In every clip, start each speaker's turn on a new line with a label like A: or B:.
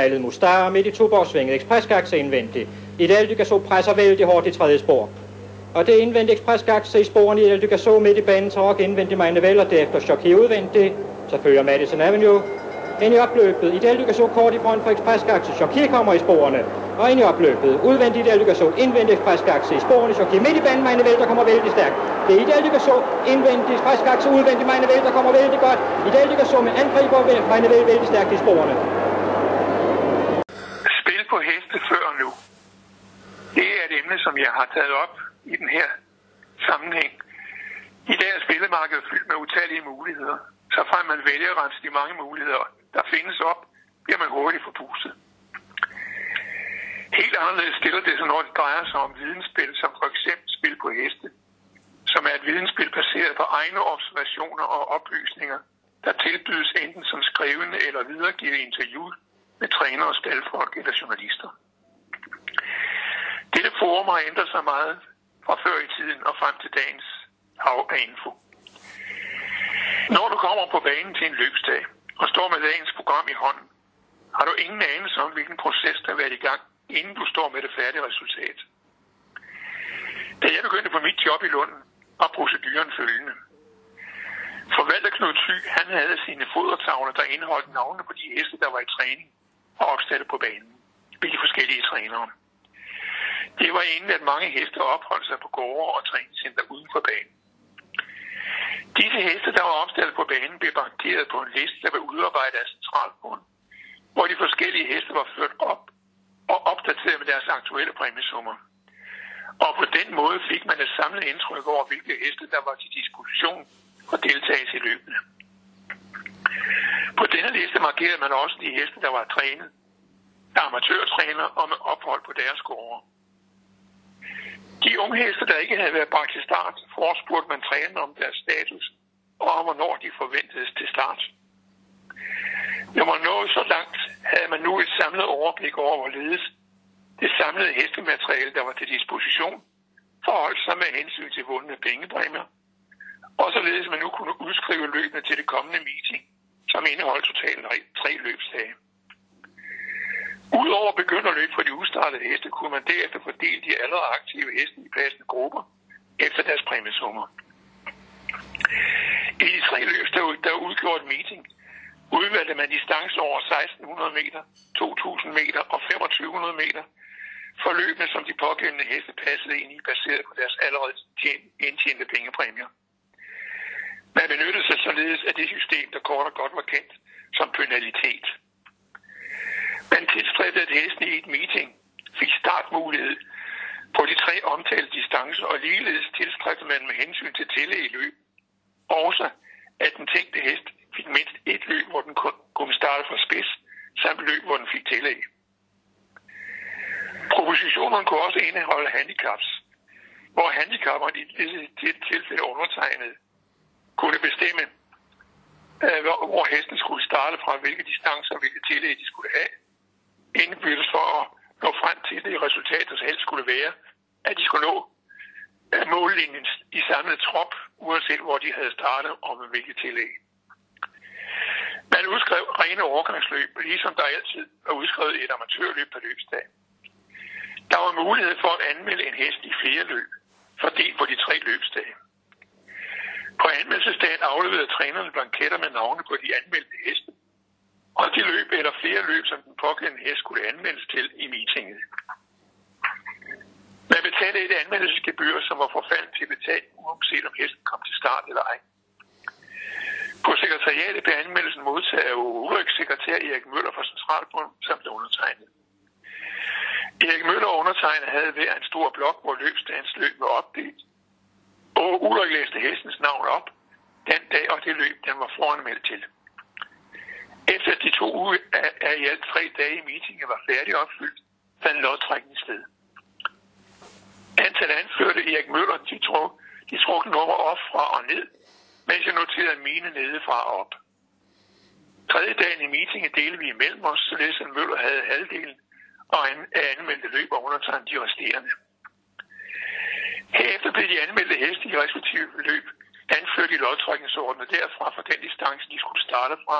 A: malet Mustar midt i Tuborgsvinget ekspresgakse indvendigt. I det Aldygasso presser vældig hårdt i tredje spor. Og det indvendige ekspresgakse i sporene i Aldygasso midt i banen tråk indvendigt Magne og derefter Choki udvendigt. Så følger Madison Avenue ind i opløbet. I det så kort i front for ekspresgakse. Choki kommer i sporene og ind i opløbet. Udvendigt i det så indvendigt ekspresgakse i sporene. Choki midt i banen. Magne der kommer vældig stærkt. Det er i det så indvendigt ekspresgakse. Udvendigt Magne der kommer vældig godt. I det så med angriber Magne vældig stærkt i sporene.
B: Spil på heste før nu. Det er et emne, som jeg har taget op i den her sammenhæng. I dag er spillemarkedet fyldt med utallige muligheder. Så fra man vælger at rense de mange muligheder, der findes op, bliver man hurtigt forpustet. Helt anderledes stiller det sig, når det drejer sig om vidensspil, som for eksempel spil på heste, som er et vidensspil baseret på egne observationer og oplysninger, der tilbydes enten som skrevne eller videregivet interview med trænere, staldfolk eller journalister. Dette forum har ændret sig meget fra før i tiden og frem til dagens hav af info. Når du kommer på banen til en løbsdag og står med dagens program i hånden, har du ingen anelse om, hvilken proces der har været i gang, inden du står med det færdige resultat. Da jeg begyndte på mit job i Lund, var proceduren følgende. Forvalter Knud Thy, han havde sine fodertavler, der indeholdt navnene på de heste, der var i træning og opstillet på banen ved de forskellige trænere. Det var inden, at mange heste opholdt sig på gårde og træningscenter uden for banen. Disse heste, der var opstillet på banen, blev bankeret på en liste, der var udarbejdet af centralbund, hvor de forskellige heste var ført op og opdateret med deres aktuelle præmiesummer. Og på den måde fik man et samlet indtryk over, hvilke heste, der var til disposition for deltagelse i løbene. På denne liste markerede man også de heste, der var trænet af amatørtræner og med ophold på deres gårde. De unge heste, der ikke havde været bragt til start, forespurgte man træner om deres status og om, hvornår de forventedes til start. Når man nåede så langt, havde man nu et samlet overblik over, hvorledes det samlede hestemateriale, der var til disposition, forholdt sig med hensyn til vundne pengepræmier, og således man nu kunne udskrive løbene til det kommende meeting, som indeholdt totalt tre løbsdage. Udover begynderløb for de ustartede heste, kunne man derefter fordele de allerede aktive heste i passende grupper efter deres præmiesummer. I de tre løb, der, der udgjorde et meeting, udvalgte man distancer over 1600 meter, 2000 meter og 2500 meter for løbene, som de pågældende heste passede ind i, baseret på deres allerede indtjente pengepræmier. Man benyttede sig således af det system, der kort og godt var kendt som penalitet. Man tilstræbte, at hesten i et meeting fik startmulighed på de tre omtalte distancer, og ligeledes tilstræbte man med hensyn til tillæg i løb. Også at den tænkte hest fik mindst et løb, hvor den kunne starte fra spids, samt løb, hvor den fik tillæg. Propositionen kunne også indeholde handicaps, hvor handicapperne i dette tilfælde undertegnet kunne bestemme, øh, hvor hesten skulle starte fra, hvilke distancer og hvilke tillæg de skulle have, indbyrdes for at nå frem til det resultat, der helst skulle være, at de skulle nå øh, mållinjen i samlet trop, uanset hvor de havde startet og med hvilket tillæg. Man udskrev rene overgangsløb, ligesom der altid var udskrevet et amatørløb på løbsdag. Der var mulighed for at anmelde en hest i flere løb, fordelt på de tre løbsdage. På anmeldelsesdagen afleverede trænerne blanketter med navne på de anmeldte heste, og de løb eller flere løb, som den pågældende hest skulle anmeldes til i meetinget. Man betalte et anmeldelsesgebyr, som var forfaldt til betalt, uanset om hesten kom til start eller ej. På sekretariatet blev anmeldelsen modtaget af Ulriks sekretær Erik Møller fra Centralbund samt undertegnet. Erik Møller og undertegnet havde hver en stor blok, hvor løbsdagens løb var opdelt. Og Ulrik læste hestens navn op den dag og det løb, den var foranmeldt til. Efter de to uger af i alt tre dage i meetingen var færdig opfyldt, fandt lodtrækning sted. Antal anførte Erik Møller, de, truk, de truk nummer op fra og ned, mens jeg noterede mine nedefra og op. Tredje dagen i meetingen delte vi imellem os, således at Møller havde halvdelen og en af anmeldte løb og undertegnet de resterende. Herefter blev de anmeldte heste i respektive løb anført i lodtrækningsordenen derfra for den distance, de skulle starte fra,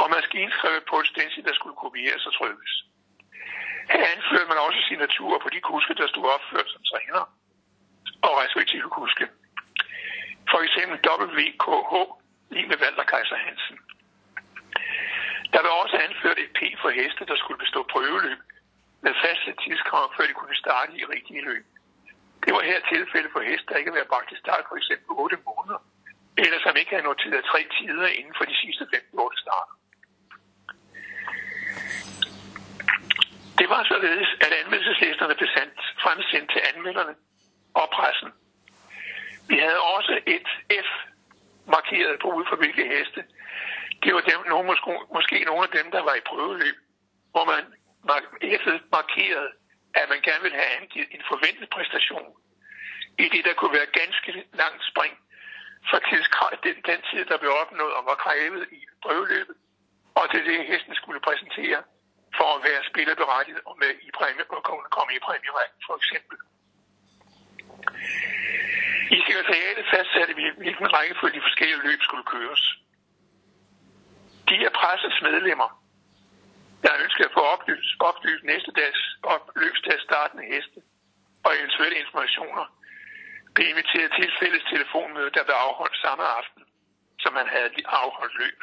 B: og maskinskrevet på et stencil, der skulle kopieres og trykkes. Her anførte man også signaturer på de kuske, der stod opført som træner og respektive kuske. For eksempel WKH, lige med Walter Kaiser Hansen. Der var også anført et P for heste, der skulle bestå prøveløb med faste tidskrav, før de kunne starte i rigtige løb. Det var her tilfælde for heste, der ikke var bragt til start for eksempel 8 måneder, eller som ikke havde noteret tre tider inden for de sidste 15 år starter. Det var således, at anmeldelseslisterne blev sendt, fremsendt til anmelderne og pressen. Vi havde også et F markeret på ud for hvilke heste. Det var dem, nogle, måske, måske nogle af dem, der var i prøveløb, hvor man F'et markerede, at man gerne ville have angivet en forventet præstation i det, der kunne være ganske langt spring fra tidskrav, den, den tid, der blev opnået og var krævet i prøveløbet, og til det, hesten skulle præsentere for at være spillerberettiget og med i præmie, og komme i præmierækken, for eksempel. I sekretariatet fastsatte vi, hvilken rækkefølge de forskellige løb skulle køres. De er pressets medlemmer, der ønsker at få oplyst, oplyst næste dags løbsdags startende heste og eventuelle informationer, blev inviteret til et fælles telefonmøde, der blev afholdt samme aften, som man havde afholdt løb.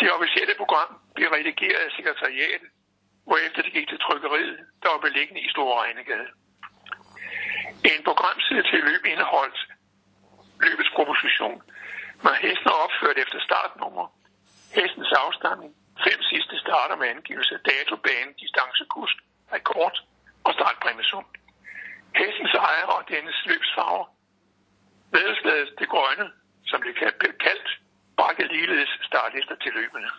B: Det officielle program blev redigeret af sekretariatet, hvorefter det gik til trykkeriet, der var beliggende i Store Regnegade. En programside til løb indeholdt løbets proposition, var hesten opført efter startnummer, hestens afstamning, fem sidste starter med angivelse af dato, bane, distance, kurs, rekord og startpræmisum. Hestens ejer og dennes løbsfarver. vedslaget det grønne, som det kaldt, bragte ligeledes startlister til løbende.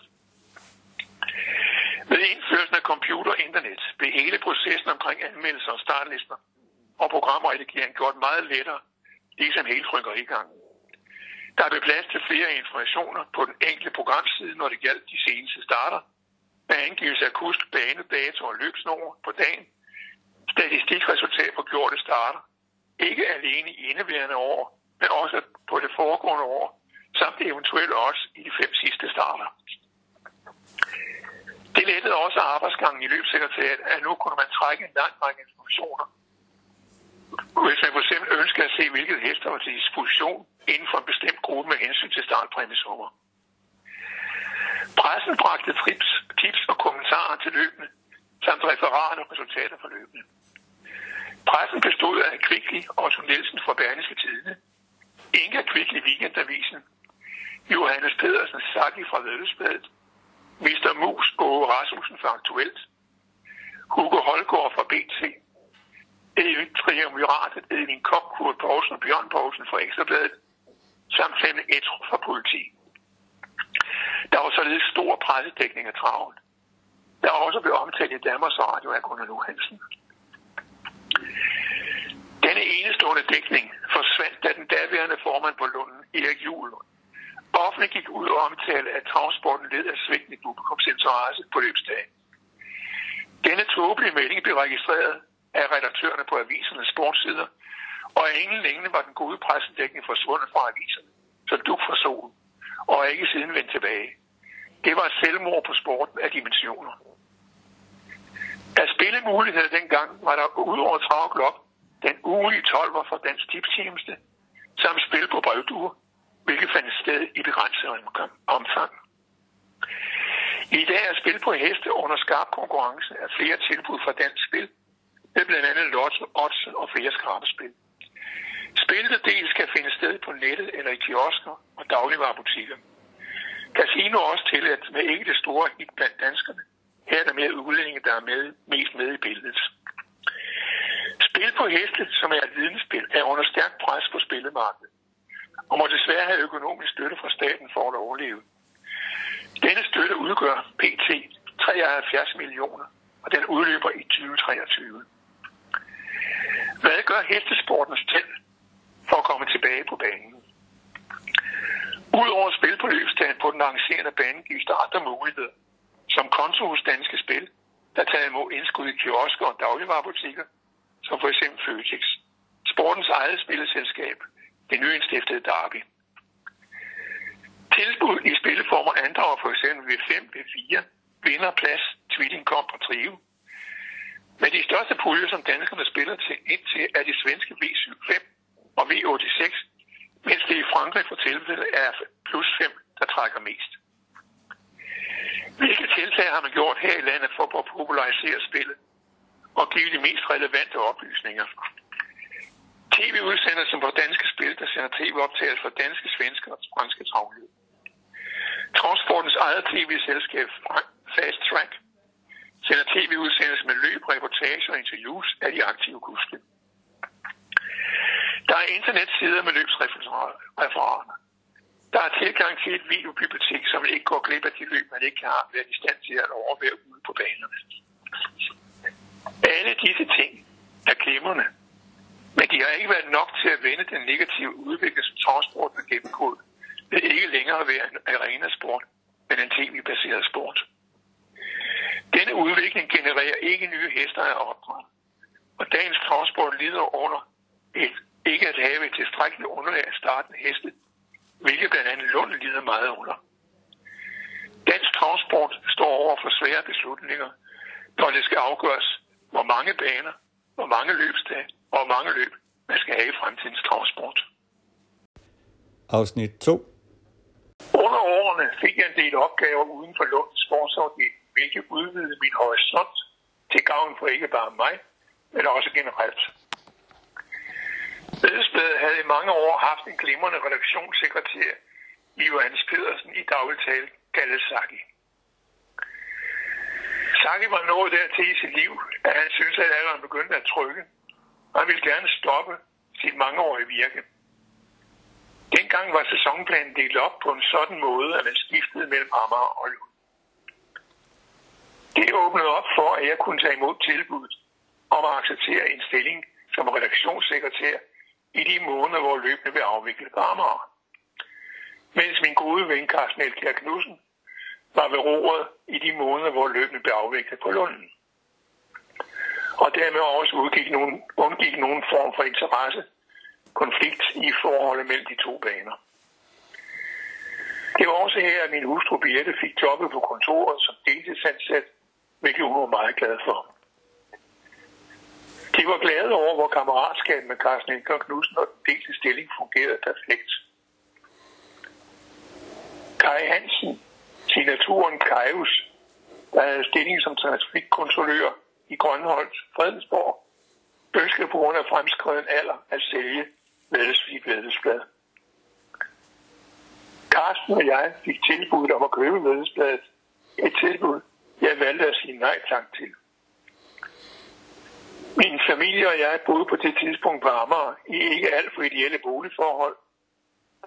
B: Med indførelsen af computer og internet blev hele processen omkring anmeldelser og startlister og programredigering gjort meget lettere, ligesom hele trykkerigangen. Der blev plads til flere informationer på den enkelte programside, når det galt de seneste starter, med angivelse af kusk, bane, dato og løbsnummer på dagen, statistikresultat på gjorte starter, ikke alene i indeværende år, men også på det foregående år, samt eventuelt også i de fem sidste starter. Det lettede også arbejdsgangen i løbssekretariat, at nu kunne man trække en lang række informationer. Hvis man for eksempel ønsker at se, hvilket hester var til disposition inden for en bestemt gruppe med hensyn til startpræmiesummer. Pressen bragte trips, tips og kommentarer til løbende, samt referater og resultater for løbende. Pressen bestod af Kvickly og Otto Nielsen fra Berlingske Tidene, Inga Kvickly Weekendavisen, Johannes Pedersen Saki fra Vedløsbladet, Mr. Mus og Rasmussen fra Aktuelt, Hugo Holgaard fra BT, Edvin Triumviratet, Edvin Kok, Kurt Poulsen og Bjørn Poulsen fra Ekstrabladet, samt Flemming Etro fra politi. Der var således stor pressedækning af traven. Der er også blevet omtalt i Danmarks Radio af Gunnar Luhansen. Denne enestående dækning forsvandt, da den daværende formand på Lunden, Erik Juhl, offentligt gik ud og omtalte, at travsporten led af svigtende publikumsinteresse på løbsdagen. Denne tåbelige melding blev registreret af redaktørerne på avisernes sportssider, og ingen længe var den gode pressedækning forsvundet fra aviserne, så du for solen, og ikke siden vendt tilbage. Det var et selvmord på sporten af dimensioner. Af spillemuligheder dengang var der ud over travklop den ugelige 12 for Dansk Tipstjeneste, samt spil på brevduer, hvilket fandt sted i begrænset omfang. I dag er spil på heste under skarp konkurrence af flere tilbud fra dansk spil, med blandt andet lotto, odds og flere skrabespil. Spillet dels skal finde sted på nettet eller i kiosker og dagligvarerbutikker. Casino er også tilladt med ikke det store hit blandt danskerne. Her er der mere udlændinge, der er med, mest med i billedet. Spil på heste, som er et vidensspil, er under stærkt pres på spillemarkedet og må desværre have økonomisk støtte fra staten for at overleve. Denne støtte udgør PT 73 millioner, og den udløber i 2023. Hvad gør hestesportens tæld for at komme tilbage på banen? Udover spil på løbstand på den arrangerende bane gives der andre muligheder, som konto hos Danske Spil, der tager imod indskud i kiosker og dagligvarerbutikker, som for eksempel Føtex. Sportens eget spilleselskab, det nyindstiftede Derby. Tilbud i spilleformer andrager for eksempel ved 5 ved 4 vinder plads, tvilling, kom og trive. Men de største puljer, som danskerne spiller til indtil, er de svenske V75 og V86, mens det i Frankrig for tilfælde er plus 5, der trækker mest. Hvilke tiltag har man gjort her i landet for at popularisere spillet og give de mest relevante oplysninger? Tv-udsendelsen på danske spil, der sender tv-optagelser fra danske, svenske og franske travløb. Transportens eget tv-selskab Fast Track sender tv-udsendelser med løb, reportager og interviews af de aktive kuske. Der er internetsider med løbsreferater. Der er tilgang til et videobibliotek, som ikke går glip af de løb, man ikke har været i stand til at overvære ude på banerne. Alle disse ting er glimrende, men de har ikke været nok til at vende den negative udvikling, som travsporten er gennemgået, ved ikke længere at være en arenasport, men en tv-baseret sport. Denne udvikling genererer ikke nye hester af opdrag, og dagens travsport lider under et ikke at have et tilstrækkeligt underlag af starten heste, hvilket blandt andet Lund lider meget under. Dansk transport står over for svære beslutninger, når det skal afgøres, hvor mange baner, hvor mange løbsdage og hvor mange løb man skal have i fremtidens transport.
C: Afsnit 2
B: Under årene fik jeg en del opgaver uden for Lunds sportsafdeling, hvilket udvidede min horisont til gavn for ikke bare mig, men også generelt. Vedesbladet havde i mange år haft en glimrende redaktionssekretær i Johannes Pedersen i dagligtale kaldet Saki. Saki var nået dertil i sit liv, at han syntes, at alderen begyndte at trykke. Han ville gerne stoppe sit mangeårige virke. Dengang var sæsonplanen delt op på en sådan måde, at man skiftede mellem Amager og Lund. Det åbnede op for, at jeg kunne tage imod tilbuddet om at acceptere en stilling som redaktionssekretær i de måneder, hvor løbende blev afviklet på Amager. Mens min gode ven Carsten Elkjær Knudsen var ved roret i de måneder, hvor løbende blev afviklet på Lunden. Og dermed også udgik nogen, undgik nogen form for interesse, konflikt i forholdet mellem de to baner. Det var også her, at min hustru Birte fik jobbet på kontoret som deltidsansat, hvilket hun var meget glad for. De var glade over, hvor kammeratskabet med Carsten og Knudsen og den delte stilling fungerede perfekt. Kai Hansen, signaturen Kajus, der havde stilling som trafikkontrollør i Grønholdt, Fredensborg, ønskede på grund af fremskreden alder at sælge Vedelsvig Vedelsblad. Karsten og jeg fik tilbuddet om at købe Vedelsbladet. Et tilbud, jeg valgte at sige nej tak til. Min familie og jeg boede på det tidspunkt på Amager i ikke alt for ideelle boligforhold.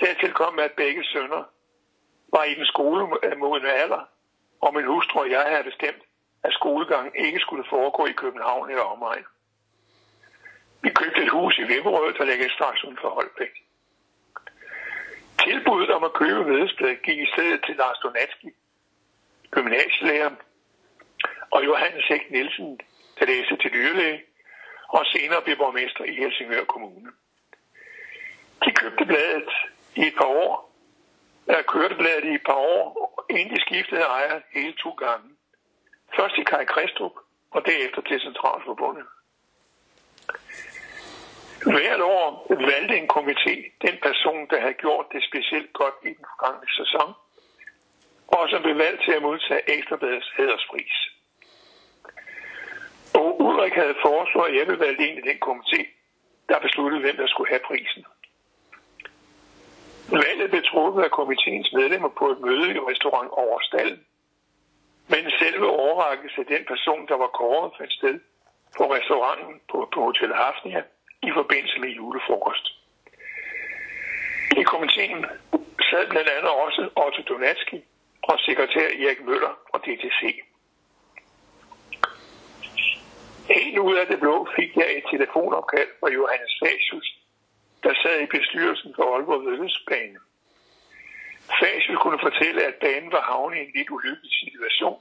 B: Dertil kom, at begge sønner var i den skolemodende øh, alder, og min hustru og jeg havde bestemt, at skolegangen ikke skulle foregå i København eller omegn. Vi købte et hus i Vimmerød, der ligger straks uden for Holbæk. Tilbuddet om at købe Vedested gik i stedet til Lars Donatski, gymnasielærer, og Johannes Hæk Nielsen, der læste til dyrlæge, og senere blev borgmester i Helsingør Kommune. De købte bladet i et par år, der kørte bladet i et par år, inden de skiftede ejer hele to gange. Først i Kai Kristrup, og derefter til Centralforbundet. Hvert år valgte en komité den person, der havde gjort det specielt godt i den forgangne sæson, og som blev valgt til at modtage Ekstrabladets hæderspris. Og Ulrik havde foreslået, at jeg blev valgt ind i den komité, der besluttede, hvem der skulle have prisen. Valget blev truffet af komiteens medlemmer på et møde i restaurant Overstallen. Men selve overrækkelse af den person, der var kåret, fandt sted på restauranten på, på Hotel Hafnia i forbindelse med julefrokost. I komiteen sad blandt andet også Otto Donatski og sekretær Erik Møller og DTC. Helt ud af det blå fik jeg et telefonopkald fra Johannes Fasius, der sad i bestyrelsen for Aalborg Vedløbsbane. Fasius kunne fortælle, at banen var havnet i en lidt ulykkelig situation,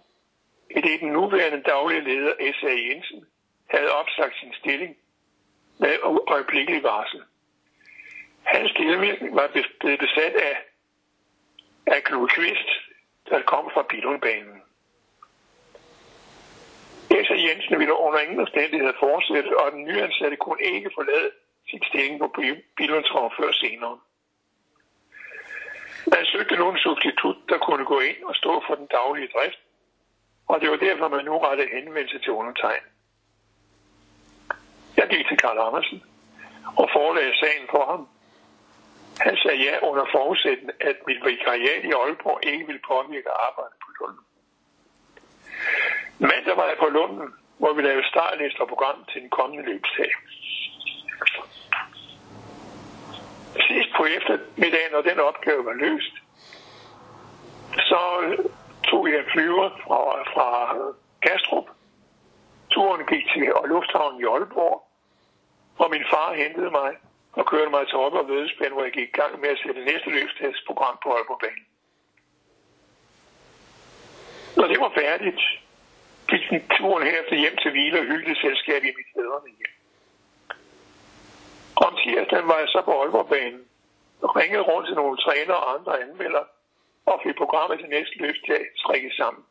B: i det den nuværende daglige leder S.A. Jensen havde opsagt sin stilling med øjeblikkelig varsel. Hans stilling var blevet besat af af Knud Kvist, der kom fra Bilundbanen. S.A. Jensen ville under ingen omstændighed fortsætte, og den nyansatte kunne ikke forlade sin stilling på Bilundtrav før senere. Man søgte nogen substitut, der kunne gå ind og stå for den daglige drift, og det var derfor, man nu rettede henvendelse til undertegn. Jeg gik til Karl Andersen og forelagde sagen for ham. Han sagde ja under forudsætning, at mit vikariat i Aalborg ikke ville påvirke arbejdet på Lunden. Mandag var jeg på Lunden, hvor vi lavede startliste og program til den kommende løbsdag. Sidst på eftermiddagen, når den opgave var løst, så tog jeg en flyver fra, fra Kastrup. Turen gik til lufthavnen i Aalborg, og min far hentede mig og kørte mig til Aalborg Vedespænd, hvor jeg gik i gang med at sætte næste løbstestsprogram på Aalborgbanen. Når det var færdigt, gik den turen herefter hjem til hvile og hylde selskab i mit fædrene hjem. Om tirsdagen var jeg så på Aalborgbanen og ringede rundt til nogle trænere og andre anmeldere og fik programmet til næste løbsdag strikket sammen.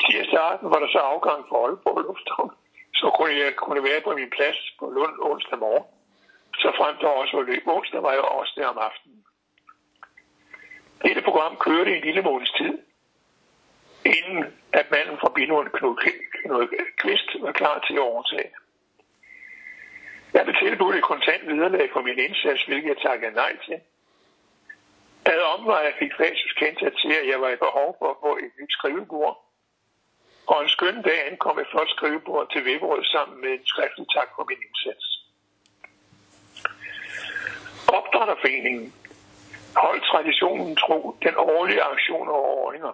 B: Tirsdag aften var der så afgang for Aalborg Lufthavn, så kunne jeg kunne være på min plads på Lund onsdag morgen. Så frem til også var løb onsdag, var jeg også der om aftenen. Dette program kørte i en lille måneds tid, inden at manden fra Bilund, Knud Kvist, var klar til at overtage. Jeg blev tilbudt et kontant vederlag for min indsats, hvilket jeg takkede nej til. Ad omvej fik faktisk kendt til, at jeg var i behov for at få et nyt skrivebord. Og en skøn dag ankom et flot skrivebord til Vibberød sammen med en skriftlig tak for min indsats. Opdrætterforeningen holdt traditionen tro den årlige aktion over åringer.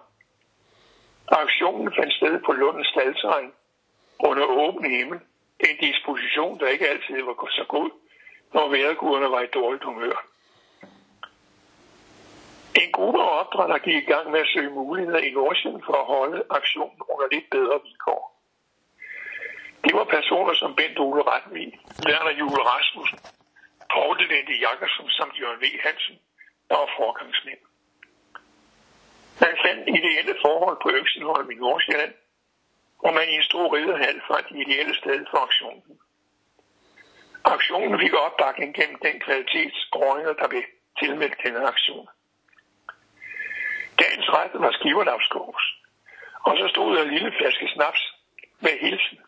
B: Aktionen fandt sted på Lundens staldterræn under åben himmel. En disposition, der ikke altid var så god, når vejrguderne var i dårligt humør. En gruppe af opdrætter gik i gang med at søge muligheder i Nordsjælland for at holde aktionen under lidt bedre vilkår. Det var personer som Bent Ole Retvig, Werner Jule Rasmussen, Paul Delente Jakobsen samt Jørgen V. Hansen, der var forgangsmænd. Man fandt ideelle forhold på Øksenholm i Nordsjælland, og man i en stor ridderhal fandt de ideelle sted for aktionen. Aktionen fik opbakning gennem den kvalitetsgrønne, der blev tilmeldt denne aktion. Dagens ret var skiverdavskås. Og så stod der en lille flaske snaps med hilsen.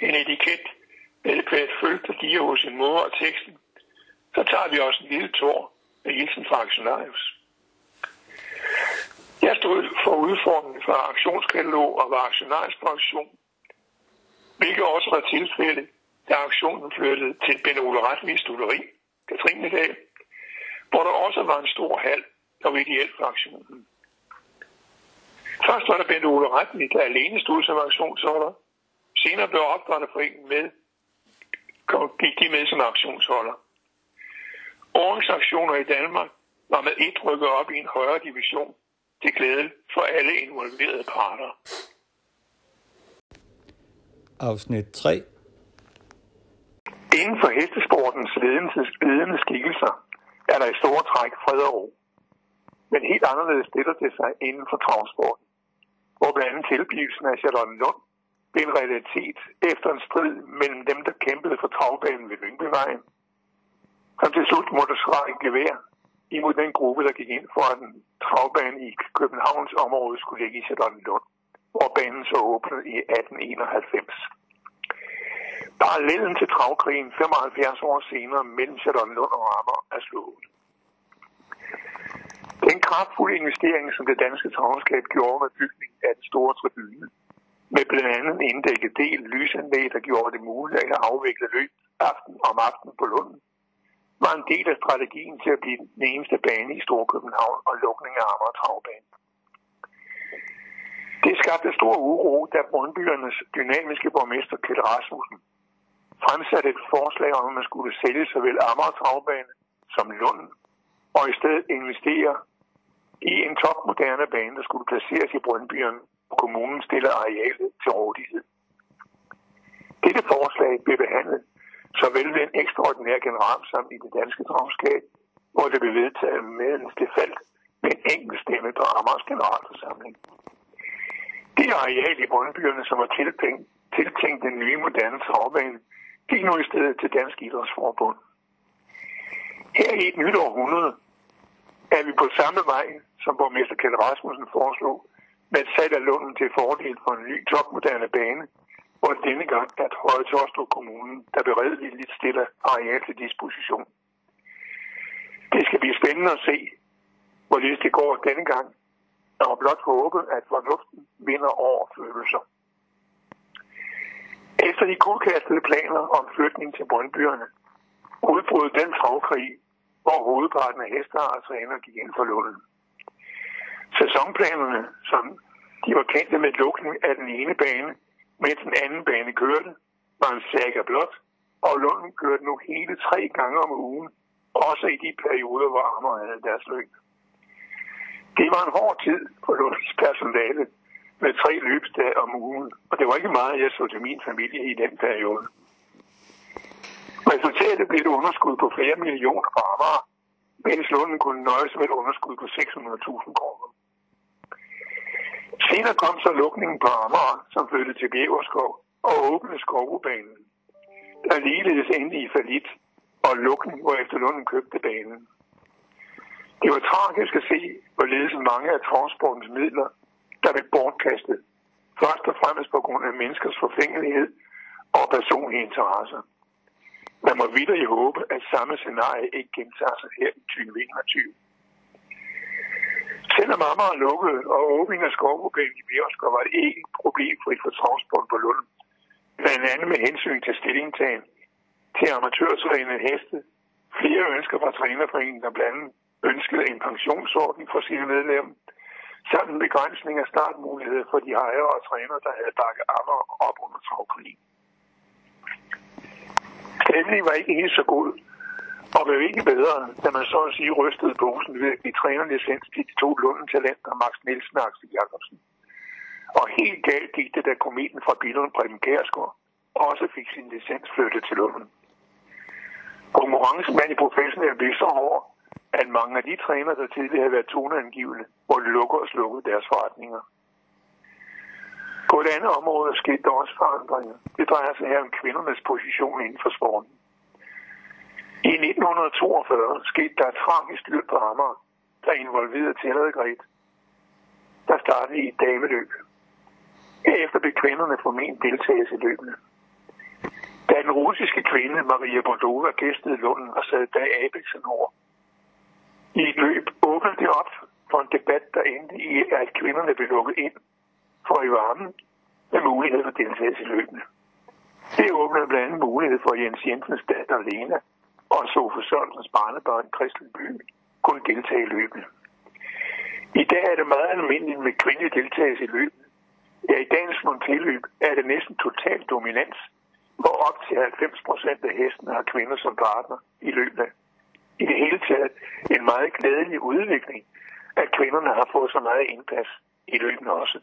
B: En etiket velkvært et følte diger hos sin mor og teksten. Så tager vi også en lille tår med hilsen fra Aktionarius. Jeg stod for udformningen fra aktionskatalog og var aktionarisk på aktion, hvilket også var tilfældet, da aktionen flyttede til Ben Ole Retvigs studeri, Katrinedal, hvor der også var en stor hal, der var ideelt for aktionen. Først var der Ben Ole Retlig, der alene stod som aktionsholder. Senere blev opdrætterforeningen med, gik de med som aktionsholder. Årens aktioner i Danmark var med et rykket op i en højere division til glæde for alle involverede parter.
C: Afsnit 3
B: Inden for hestesportens ledende skikkelser er der i store træk fred og ro. Men helt anderledes stiller det sig inden for travsporten hvor blandt andet tilblivelsen af Charlotte Lund blev en realitet efter en strid mellem dem, der kæmpede for travbanen ved Lyngbyvejen, som til slut måtte svare en gevær imod den gruppe, der gik ind for, at en travbane i Københavns område skulle ligge i Charlottenlund, hvor banen så åbnede i 1891. Parallellen til travkrigen 75 år senere mellem Charlottenlund og Rammer er slået. Den kraftfulde investering, som det danske travskab gjorde med bygningen af den store tribune, med blandt andet en inddækket del lysanlæg, der gjorde det muligt at afvikle løb aften om aften på Lunden, var en del af strategien til at blive den eneste bane i Storkøbenhavn og lukning af Amager Travbane. Det skabte stor uro, da Brøndbyernes dynamiske borgmester Kjeld Rasmussen fremsatte et forslag om, at man skulle sælge såvel Amager Travbane som Lund, og i stedet investere i en topmoderne bane, der skulle placeres i Brøndbyerne, og kommunen stiller arealet til rådighed. Dette forslag blev behandlet såvel ved en ekstraordinær generalsamling i det danske dragskab, hvor det blev vedtaget med en faldt med en enkelt stemme på Amars generalforsamling. Det areal i Brøndbyerne, som var tiltænkt, tiltænkt den nye moderne travbane, gik nu i stedet til Dansk Idrætsforbund. Her i et nyt århundrede er vi på samme vej, som borgmester Kjell Rasmussen foreslog, med et salg af Lunden til fordel for en ny topmoderne bane, og denne gang at Høje Torstrup Kommunen, der beredvilligt stiller areal til disposition. Det skal blive spændende at se, hvorledes det går denne gang, og blot håbe, at fornuften vinder over følelser. Efter de kuldkastede planer om flytning til Brøndbyerne, udbrød den travkrig, hvor hovedparten af hestear og træner gik ind for Lunden. Sæsonplanerne, som de var kendte med lukning af den ene bane, mens den anden bane kørte, var en saga blot, og Lunden kørte nu hele tre gange om ugen, også i de perioder, hvor Amager havde deres løb. Det var en hård tid for Lunds personale med tre løbsdage om ugen, og det var ikke meget, jeg så til min familie i den periode. Resultatet blev et underskud på flere millioner for Amager, mens Lunden kunne nøjes med et underskud på 600.000 kroner. Senere kom så lukningen på Amager, som flyttede til Bjæverskov og åbnede Skovbanen, der ligeledes endte i falit og lukning, hvor efter Lunden købte banen. Det var tragisk at se, hvorledes mange af transportens midler, der blev bortkastet, først og fremmest på grund af menneskers forfængelighed og personlige interesser. Man må videre håbe, at samme scenarie ikke gentager sig her i 2021. Selvom Amager lukkede og åbning af skovproblemet i Bjergskov var det ikke problemfrit for transport på Lund. Blandt andet med hensyn til stillingtagen til amatørtrænede heste. Flere ønsker fra trænerforeningen, der blandt andet ønskede en pensionsordning for sine medlemmer, samt en begrænsning af startmuligheder for de ejere og trænere, der havde bakket Amager op under travkrigen. Stemningen var ikke helt så god, blev ikke bedre, da man så at sige rystede posen ved at give trænerlicens til de to Lunden talenter, Max Nielsen og Axel Jacobsen. Og helt galt gik det, da kometen fra Billund Preben Kærsgaard også fik sin licens flyttet til Lunden. Konkurrencen blandt de professionelle blev så hård, at mange af de træner, der tidligere havde været toneangivende, måtte lukke og slukke deres forretninger. På et andet område skete der også forandringer. Det drejer sig her om kvindernes position inden for sporten. I 1942 skete der et tragisk løb på Amager, der involverede Tilladegret, der startede i et dameløb. Herefter blev kvinderne formentlig deltagelse i løbene. Da den russiske kvinde Maria Bordova gæstede Lunden og sad da Abelsen over. I et løb åbnede det op for en debat, der endte i, at kvinderne blev lukket ind for i varmen med mulighed for deltagelse i løbene. Det åbnede blandt andet mulighed for Jens Jensens datter Lena og Sofie Sørensens barnebørn Christel By kunne deltage i løbet. I dag er det meget almindeligt med kvindelig deltagelse i løbet. Ja, i dagens monteløb er det næsten total dominans, hvor op til 90 procent af hestene har kvinder som partner i løbet. I det hele taget en meget glædelig udvikling, at kvinderne har fået så meget indpas i løbet også.